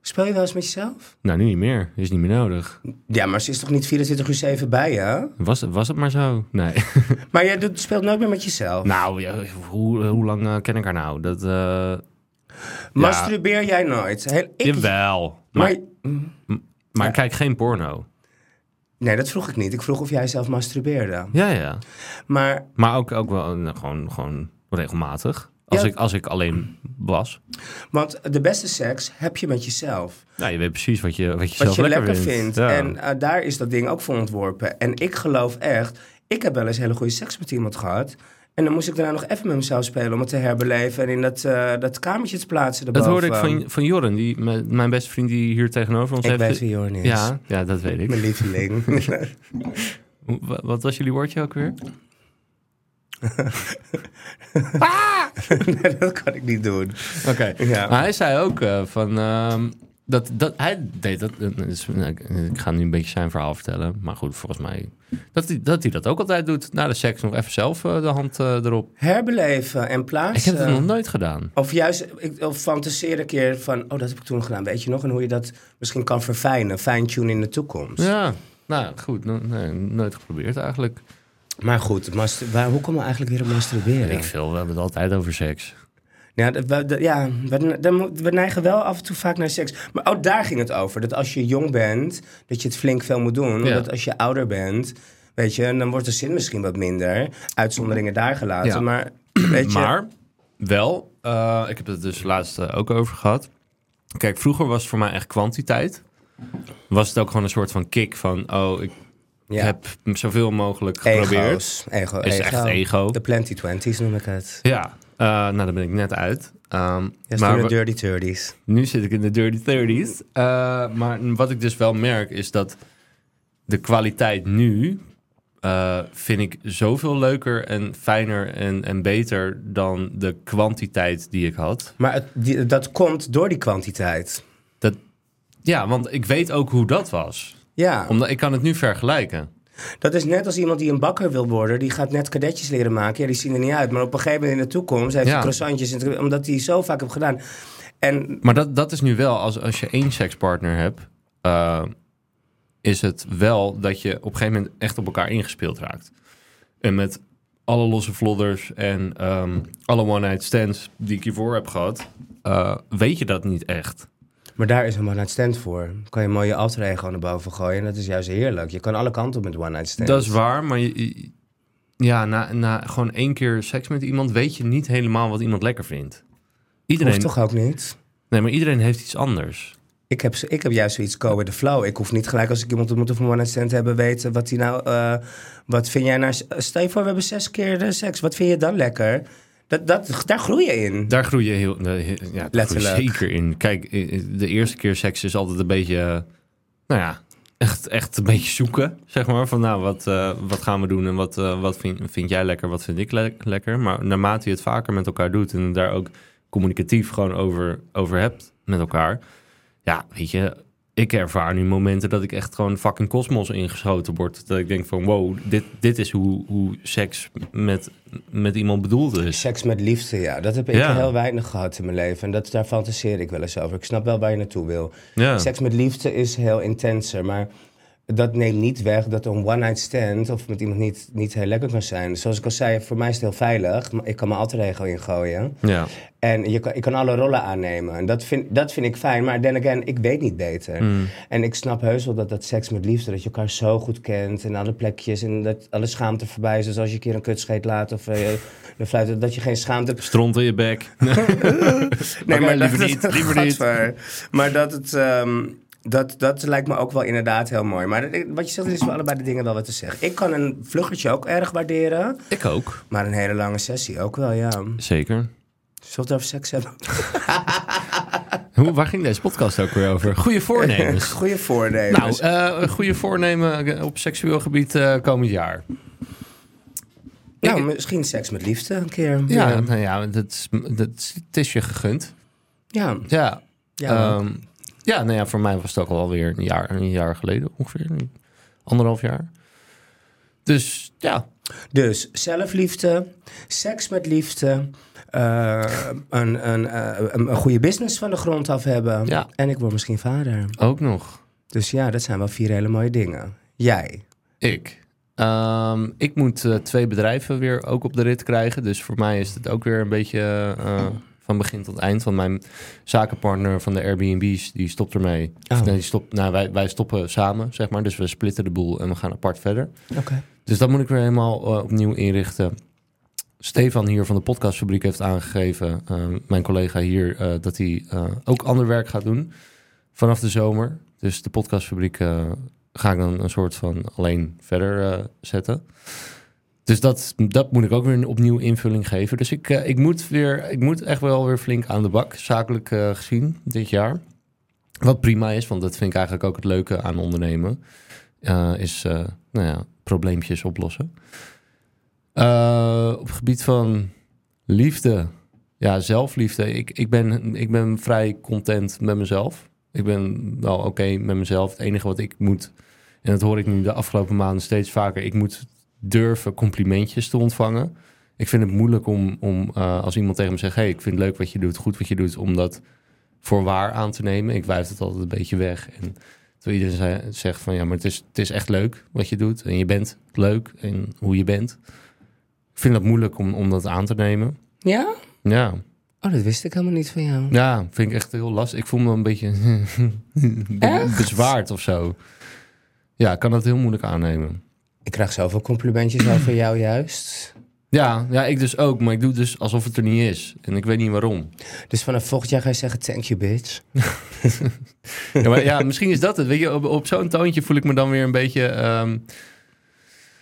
Speel je wel eens met jezelf? Nou, nu niet meer. Is niet meer nodig. Ja, maar ze is toch niet 24 uur 7 bij je? Was, het- was het maar zo? Nee. Maar jij doet, speelt nooit meer met jezelf? nou, ja, hoe, hoe lang eh, ken ik haar nou? Dat, eh, Masturbeer jij nooit? Heel, ik, Jawel. Maar, maar, maar ik kijk geen porno. nee, dat vroeg ik niet. Ik vroeg of jij zelf masturbeerde. Ja, ja. Maar Maar ook, ook wel nou, gewoon, gewoon regelmatig. Als, Ja. ik, als ik alleen was. Want de beste seks heb je met jezelf. Nou, je weet precies wat je, wat je Wat zelf je lekker, vindt. vindt. Ja. En eh, daar is dat ding ook voor ontworpen. En ik geloof echt... Ik heb wel eens hele goede seks met iemand gehad. En dan moest ik daarna nog even met mezelf spelen... om het te herbeleven en in dat, eh, dat kamertje te plaatsen dat hoorde ik van, van Jorren, die, mijn beste vriend die hier tegenover ons Ik heeft. weet wie Jorn is. Ja, ja, dat weet ik. Mijn lieveling. Wat was jullie woordje ook weer? nee, dat kan ik niet doen. Oké. Ja. Maar hij zei ook eh, van... ehm, dat, dat, hij deed dat... dat is- nou, ik, ik ga nu een beetje zijn verhaal vertellen. Maar goed, volgens mij... Dat hij, dat hij dat ook altijd doet. Na de seks nog even zelf eh, de hand eh, erop. Herbeleven en Ik plaatsen. heb het nog nooit gedaan. Of juist, ik, of fantaseer een keer van... Oh, dat heb ik toen gedaan. Weet je nog? En hoe je dat misschien kan verfijnen. Fine-tune in de toekomst. Ja, nou goed. no- nee, nooit geprobeerd eigenlijk. Maar goed, master- waar, hoe komen we eigenlijk weer op masturberen? Ik veel, we hebben het altijd over seks. Ja, we, ja we, we neigen wel af en toe vaak naar seks. Maar ook daar ging het over. Dat als je jong bent, dat je het flink veel moet doen. Ja. Dat als je ouder bent, weet je, dan wordt de zin misschien wat minder. Uitzonderingen daar gelaten. Ja. Maar weet je, Maar wel, eh, ik heb het dus laatst eh, ook over gehad. Kijk, vroeger was het voor mij echt kwantiteit. Was het ook gewoon een soort van kick van... Oh, ik ja. heb zoveel mogelijk geprobeerd. Ego's. Ego, Is ego. echt ego. De plenty twenties noem ik het. Ja, eh, nou daar ben ik net uit. Ehm, Ja, maar de dirty thirties. nu zit ik in de dirty 30s. Eh, maar wat ik dus wel merk is dat de kwaliteit nu eh, vind ik zoveel leuker en fijner en, en beter dan de kwantiteit die ik had. Maar het, die, dat komt door die kwantiteit. Dat, ja, want ik weet ook hoe dat was. Ja, Omdat ik kan het nu vergelijken. dat is net als iemand die een bakker wil worden. Die gaat net kadetjes leren maken. Ja, die zien er niet uit. Maar op een gegeven moment in de toekomst heeft Ja. hij croissantjes. in het- Omdat hij zo vaak heeft gedaan. En Maar dat, dat is nu wel, als, als je één sekspartner hebt, eh, is het wel dat je op een gegeven moment echt op elkaar ingespeeld raakt. En met alle losse vlodders en ehm, alle one-night stands die ik hiervoor heb gehad, eh, weet je dat niet echt. Maar daar is een one-night stand voor. Kan je mooie alter ego naar boven gooien. En dat is juist heerlijk. Je kan alle kanten op met one-night stand. Dat is waar, maar je, ja, na, na gewoon één keer seks met iemand weet je niet helemaal wat iemand lekker vindt. Iedereen, Hoeft toch ook niet? nee, maar iedereen heeft iets anders. Ik heb, ik heb juist zoiets go with the flow. Ik hoef niet gelijk als ik iemand ontmoet of een one-night stand hebben weten wat hij nou... eh, wat vind jij nou... Stel je voor, we hebben zes keer de seks. Wat vind je dan lekker? Dat, dat, daar groei je in. Daar groei je heel, he- ja, Letterlijk. zeker in. Kijk, de eerste keer seks is altijd een beetje, eh, nou ja, echt, echt een beetje zoeken, zeg maar. Van nou, wat, eh, wat gaan we doen en wat, eh, wat vind, vind jij lekker, wat vind ik le- lekker. Maar naarmate je het vaker met elkaar doet en daar ook communicatief gewoon over, over hebt met elkaar. Ja, weet je, ik ervaar nu momenten dat ik echt gewoon fucking kosmos ingeschoten word. Dat ik denk van wow, dit, dit is hoe, hoe seks met, met iemand bedoeld is. Seks met liefde, ja. Dat heb ik Ja. heel weinig gehad in mijn leven. En dat, daar fantaseer ik wel eens over. Ik snap wel waar je naartoe wil. Ja. Seks met liefde is heel intenser, maar dat neemt niet weg dat een one-night stand of met iemand niet, niet heel lekker kan zijn. Zoals ik al zei, voor mij is het heel veilig. maar Ik kan mijn alter ego ingooien. Ja. En je kan, ik kan alle rollen aannemen. En dat vind, dat vind ik fijn. Maar then again, ik weet niet beter. Mm. En ik snap heus wel dat dat seks met liefde, dat je elkaar zo goed kent. En alle plekjes en dat alle schaamte voorbij is. Dus als je een keer een kutscheet laat of uh, de fluit, dat je geen schaamte hebt. Stront in je bek. Nee, Oké, liever niet, liever niet. Maar dat het... ehm, dat, dat lijkt me ook wel inderdaad heel mooi. Maar dat- wat je zegt, is voor allebei de dingen wel wat te zeggen. Ik kan een vluggertje ook erg waarderen. Ik ook. Maar een hele lange sessie ook wel, ja. Zeker. Zullen we het over seks hebben? Hoe, waar ging deze podcast ook weer over? Goede voornemens. Goede voornemens. nou, eh, een goede voornemen op seksueel gebied eh, komend jaar. nou, ik- misschien seks met liefde een keer. Ja, ja. nou ja, dat het is je gegund. ja. Ja. Ja, Ehm, ja, nou ja, voor mij was het ook alweer een jaar, een jaar geleden ongeveer. Anderhalf jaar. Dus ja, Dus zelfliefde, seks met liefde, eh, een, een, eh, een, een goede business van de grond af hebben. Ja. En ik word misschien vader. ook nog. Dus ja, dat zijn wel vier hele mooie dingen. Jij? Ik. Ehm, ik moet eh, twee bedrijven weer ook op de rit krijgen. Dus voor mij is het ook weer een beetje van begin tot eind. Want mijn zakenpartner van de Airbnb's, die stopt ermee. Of Oh. nee, die stopt, nou, wij, wij stoppen samen, zeg maar. Dus we splitten de boel en we gaan apart verder. Oké. Dus dat moet ik weer helemaal eh, opnieuw inrichten. Stefan hier van de podcastfabriek heeft aangegeven, eh, mijn collega hier, eh, dat hij ook ander werk gaat doen vanaf de zomer. Dus de podcastfabriek ga ik dan een soort van alleen verder zetten. Dus dat, dat moet ik ook weer opnieuw invulling geven. Dus ik, eh, ik, moet weer, ik moet echt wel weer flink aan de bak, zakelijk eh, gezien, dit jaar. Wat prima is, want dat vind ik eigenlijk ook het leuke aan ondernemen. eh, is nou ja, probleempjes oplossen. Op gebied van liefde, ja, zelfliefde. Ik, ik, ben, ik ben vrij content met mezelf. Ik ben wel oké met mezelf. Het enige wat ik moet, en dat hoor ik nu de afgelopen maanden steeds vaker, ik moet durven complimentjes te ontvangen. Ik vind het moeilijk om, om eh, als iemand tegen me zegt: hey, ik vind het leuk wat je doet, goed wat je doet, om dat voor waar aan te nemen. Ik wuif het altijd een beetje weg. En terwijl iedereen zegt van ja, maar het is, het is echt leuk wat je doet. En je bent leuk en hoe je bent. Ik vind het moeilijk om, om dat aan te nemen. Ja? Ja, Oh, dat wist ik helemaal niet van jou. ja, vind ik echt heel lastig. Ik voel me een beetje be- Echt? bezwaard of zo. Ja, ik kan dat heel moeilijk aannemen. Ik krijg zoveel complimentjes over jou juist. Ja, ja, ik dus ook. Maar ik doe dus alsof het er niet is. En ik weet niet waarom. Dus vanaf volgend jaar ga je zeggen thank you, bitch. Ja, maar ja, misschien is dat het. Weet je, op, op zo'n toontje voel ik me dan weer een beetje ehm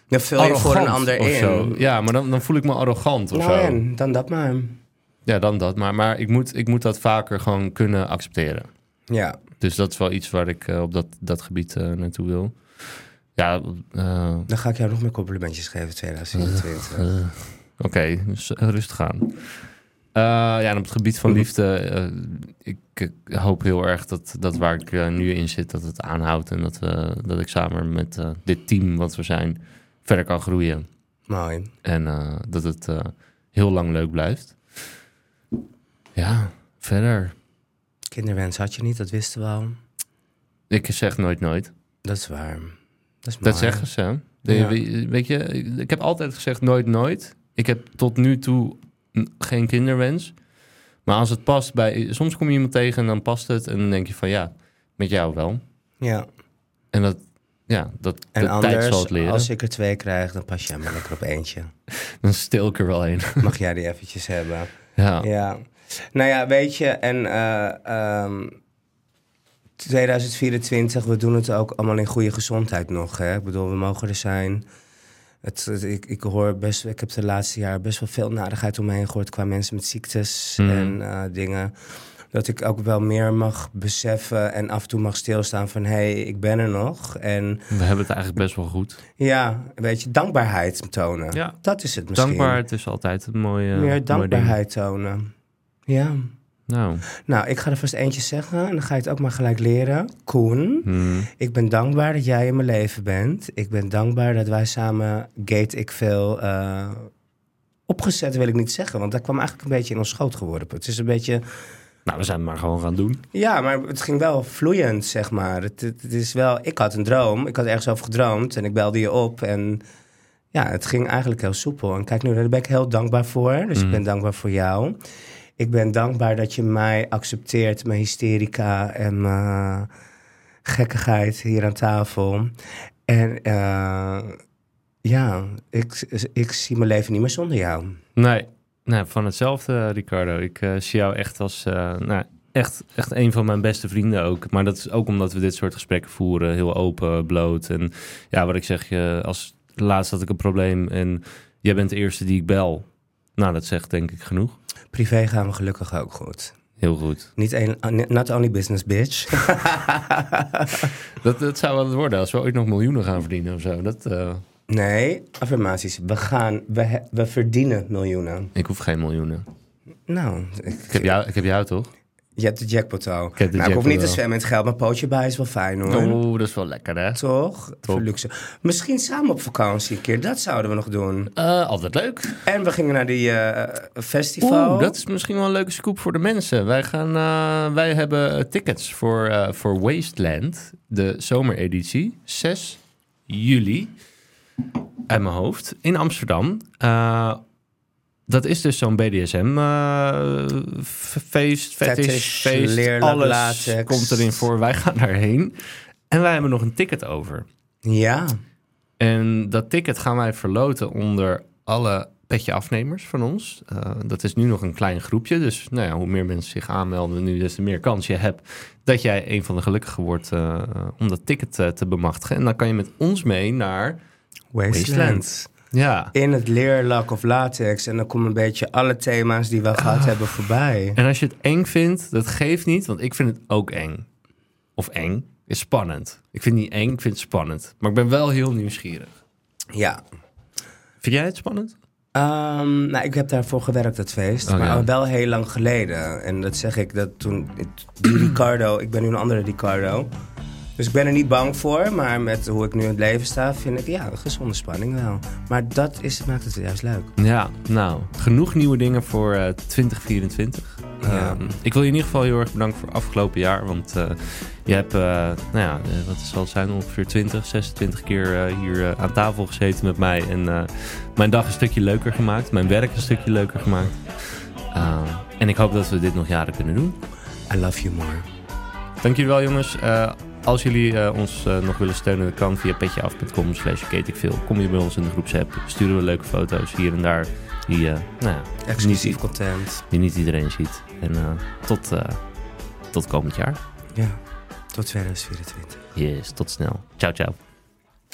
Dan vul je voor een arrogant ander of in. zo. Ja, maar dan, dan voel ik me arrogant of nou zo. en, dan dat maar. Ja, dan dat. Maar, maar ik, moet, ik moet dat vaker gewoon kunnen accepteren. Ja. Dus dat is wel iets waar ik eh, op dat, dat gebied eh, naartoe wil. Ja, eh, Dan ga ik jou nog meer complimentjes geven 2024. eh, oké, dus eh, rustig aan. Eh, ja, en op het gebied van liefde, ik, ik hoop heel erg dat, dat waar ik nu in zit, dat het aanhoudt. En dat, we dat ik samen met dit team wat we zijn, verder kan groeien. Mooi. En eh, dat het eh, heel lang leuk blijft. Ja, verder. Kinderwens had je niet, dat wisten we al. Ik zeg nooit nooit. Dat is waar. Dat zeggen ze. De- Ja. Weet je, ik heb altijd gezegd nooit nooit. Ik heb tot nu toe geen kinderwens. Maar als het past bij... Soms kom je iemand tegen en dan past het. En dan denk je van ja, met jou wel. Ja. En dat, ja, dat En de tijd zal het leren. als ik er twee krijg, dan pas jij maar lekker op eentje. Dan stil ik er wel een. Mag jij die eventjes hebben? ja. Ja. Nou ja, weet je, en eh, ehm, 2024, we doen het ook allemaal in goede gezondheid nog. Hè? Ik bedoel, we mogen er zijn. Het, het- ik, ik hoor best, ik heb de laatste jaar best wel veel narigheid om me heen gehoord qua mensen met ziektes Mhm. en eh, dingen. Dat ik ook wel meer mag beseffen en af en toe mag stilstaan van hé, hey, ik ben er nog. En We hebben het eigenlijk best wel goed. ja, weet je, dankbaarheid tonen. Ja. Dat is het misschien. Dankbaarheid is altijd een mooie Meer dankbaarheid tonen. Ja. Nou, Nou, ik ga er vast eentje zeggen en dan ga je het ook maar gelijk leren. Koen, hmm, ik ben dankbaar dat jij in mijn leven bent. Ik ben dankbaar dat wij samen Gate Ik Veel eh, opgezet, wil ik niet zeggen. Want dat kwam eigenlijk een beetje in ons schoot geworden. Het is een beetje... nou, we zijn het maar gewoon gaan doen. Ja, maar het ging wel vloeiend, zeg maar. Het, het, het is wel... Ik had een droom. Ik had ergens over gedroomd en ik belde je op en... Ja, het ging eigenlijk heel soepel. En kijk nu, daar ben ik heel dankbaar voor. Dus ik Mhm. ben dankbaar voor jou. Ik ben dankbaar dat je mij accepteert, mijn hysterica en gekkigheid hier aan tafel. En eh, ja, ik, ik zie mijn leven niet meer zonder jou. Nee, van hetzelfde, Ricardo. Ik eh, zie jou echt als eh, nou, echt, echt een van mijn beste vrienden ook. Maar dat is ook omdat we dit soort gesprekken voeren. Heel open, bloot. En ja, wat ik zeg, als laatst had ik een probleem en jij bent de eerste die ik bel. Nou, dat zegt denk ik genoeg. Privé gaan we gelukkig ook goed. Heel goed. Niet een, not only business, bitch. Dat, dat zou wel het worden als we ooit nog miljoenen gaan verdienen of zo. Dat, eh, Nee, affirmaties. We gaan, we, he- we verdienen miljoenen. ik hoef geen miljoenen. Nou, ik, Ik heb jou, ik heb jou toch? Je hebt de jackpot al. Ik nou, ik hoef niet te zwemmen in het geld, maar pootje bij is wel fijn hoor. Oh, dat is wel lekker hè? Toch? Voor luxe. Misschien samen op vakantie een keer. Dat zouden we nog doen. Eh, altijd leuk. En we gingen naar die eh, festival. Oeh, dat is misschien wel een leuke scoop voor de mensen. Wij, gaan, eh, wij hebben tickets voor, voor Wasteland, de zomereditie, 6 juli, uit mijn hoofd, in Amsterdam. Eh, dat is dus zo'n BDSM-feest, Fetish, fetish, feest. Alles latex. komt erin voor. Wij gaan daarheen. En wij hebben nog een ticket over. Ja. En dat ticket gaan wij verloten onder alle petje afnemers van ons. Eh, dat is nu nog een klein groepje. Dus nou ja, hoe meer mensen zich aanmelden nu, des te meer kans je hebt dat jij een van de gelukkigen wordt eh, om dat ticket eh, te bemachtigen. En dan kan je met ons mee naar Wasteland. Wasteland. Ja. In het leerlak of latex. En dan komen een beetje alle thema's die we gehad hebben voorbij. En als je het eng vindt, dat geeft niet, want ik vind het ook eng. Of eng, is spannend. Ik vind het niet eng, ik vind het spannend. Maar ik ben wel heel nieuwsgierig. Ja. Vind jij het spannend? Ehm, nou, ik heb daarvoor gewerkt, dat feest. Oh, maar ja. wel heel lang geleden. En dat zeg ik dat toen... Die Ricardo, ik ben nu een andere Ricardo. Dus ik ben er niet bang voor. Maar met hoe ik nu in het leven sta, vind ik ja, een gezonde spanning wel. Maar dat is, maakt het juist leuk. Ja, nou, genoeg nieuwe dingen voor eh, 2024. Ja. Ehm, ik wil je in ieder geval heel erg bedanken voor afgelopen jaar. Want eh, je hebt, eh, nou ja, wat zal het zijn, ongeveer 20, 26 keer hier aan tafel gezeten met mij. En mijn dag een stukje leuker gemaakt. Mijn werk een stukje leuker gemaakt. Ehm, en ik hoop dat we dit nog jaren kunnen doen. I love you more. Dank jullie wel, jongens. Als jullie eh, ons eh, nog willen steunen, dat kan via petjeaf.com slash ketekveel. Kom je bij ons in de groepsapp, sturen we leuke foto's hier en daar. Die, eh, nou ja, Exclusief niet, content. die niet iedereen ziet. En tot, tot komend jaar. Ja. Tot 2024. Yes, tot snel. Ciao, ciao.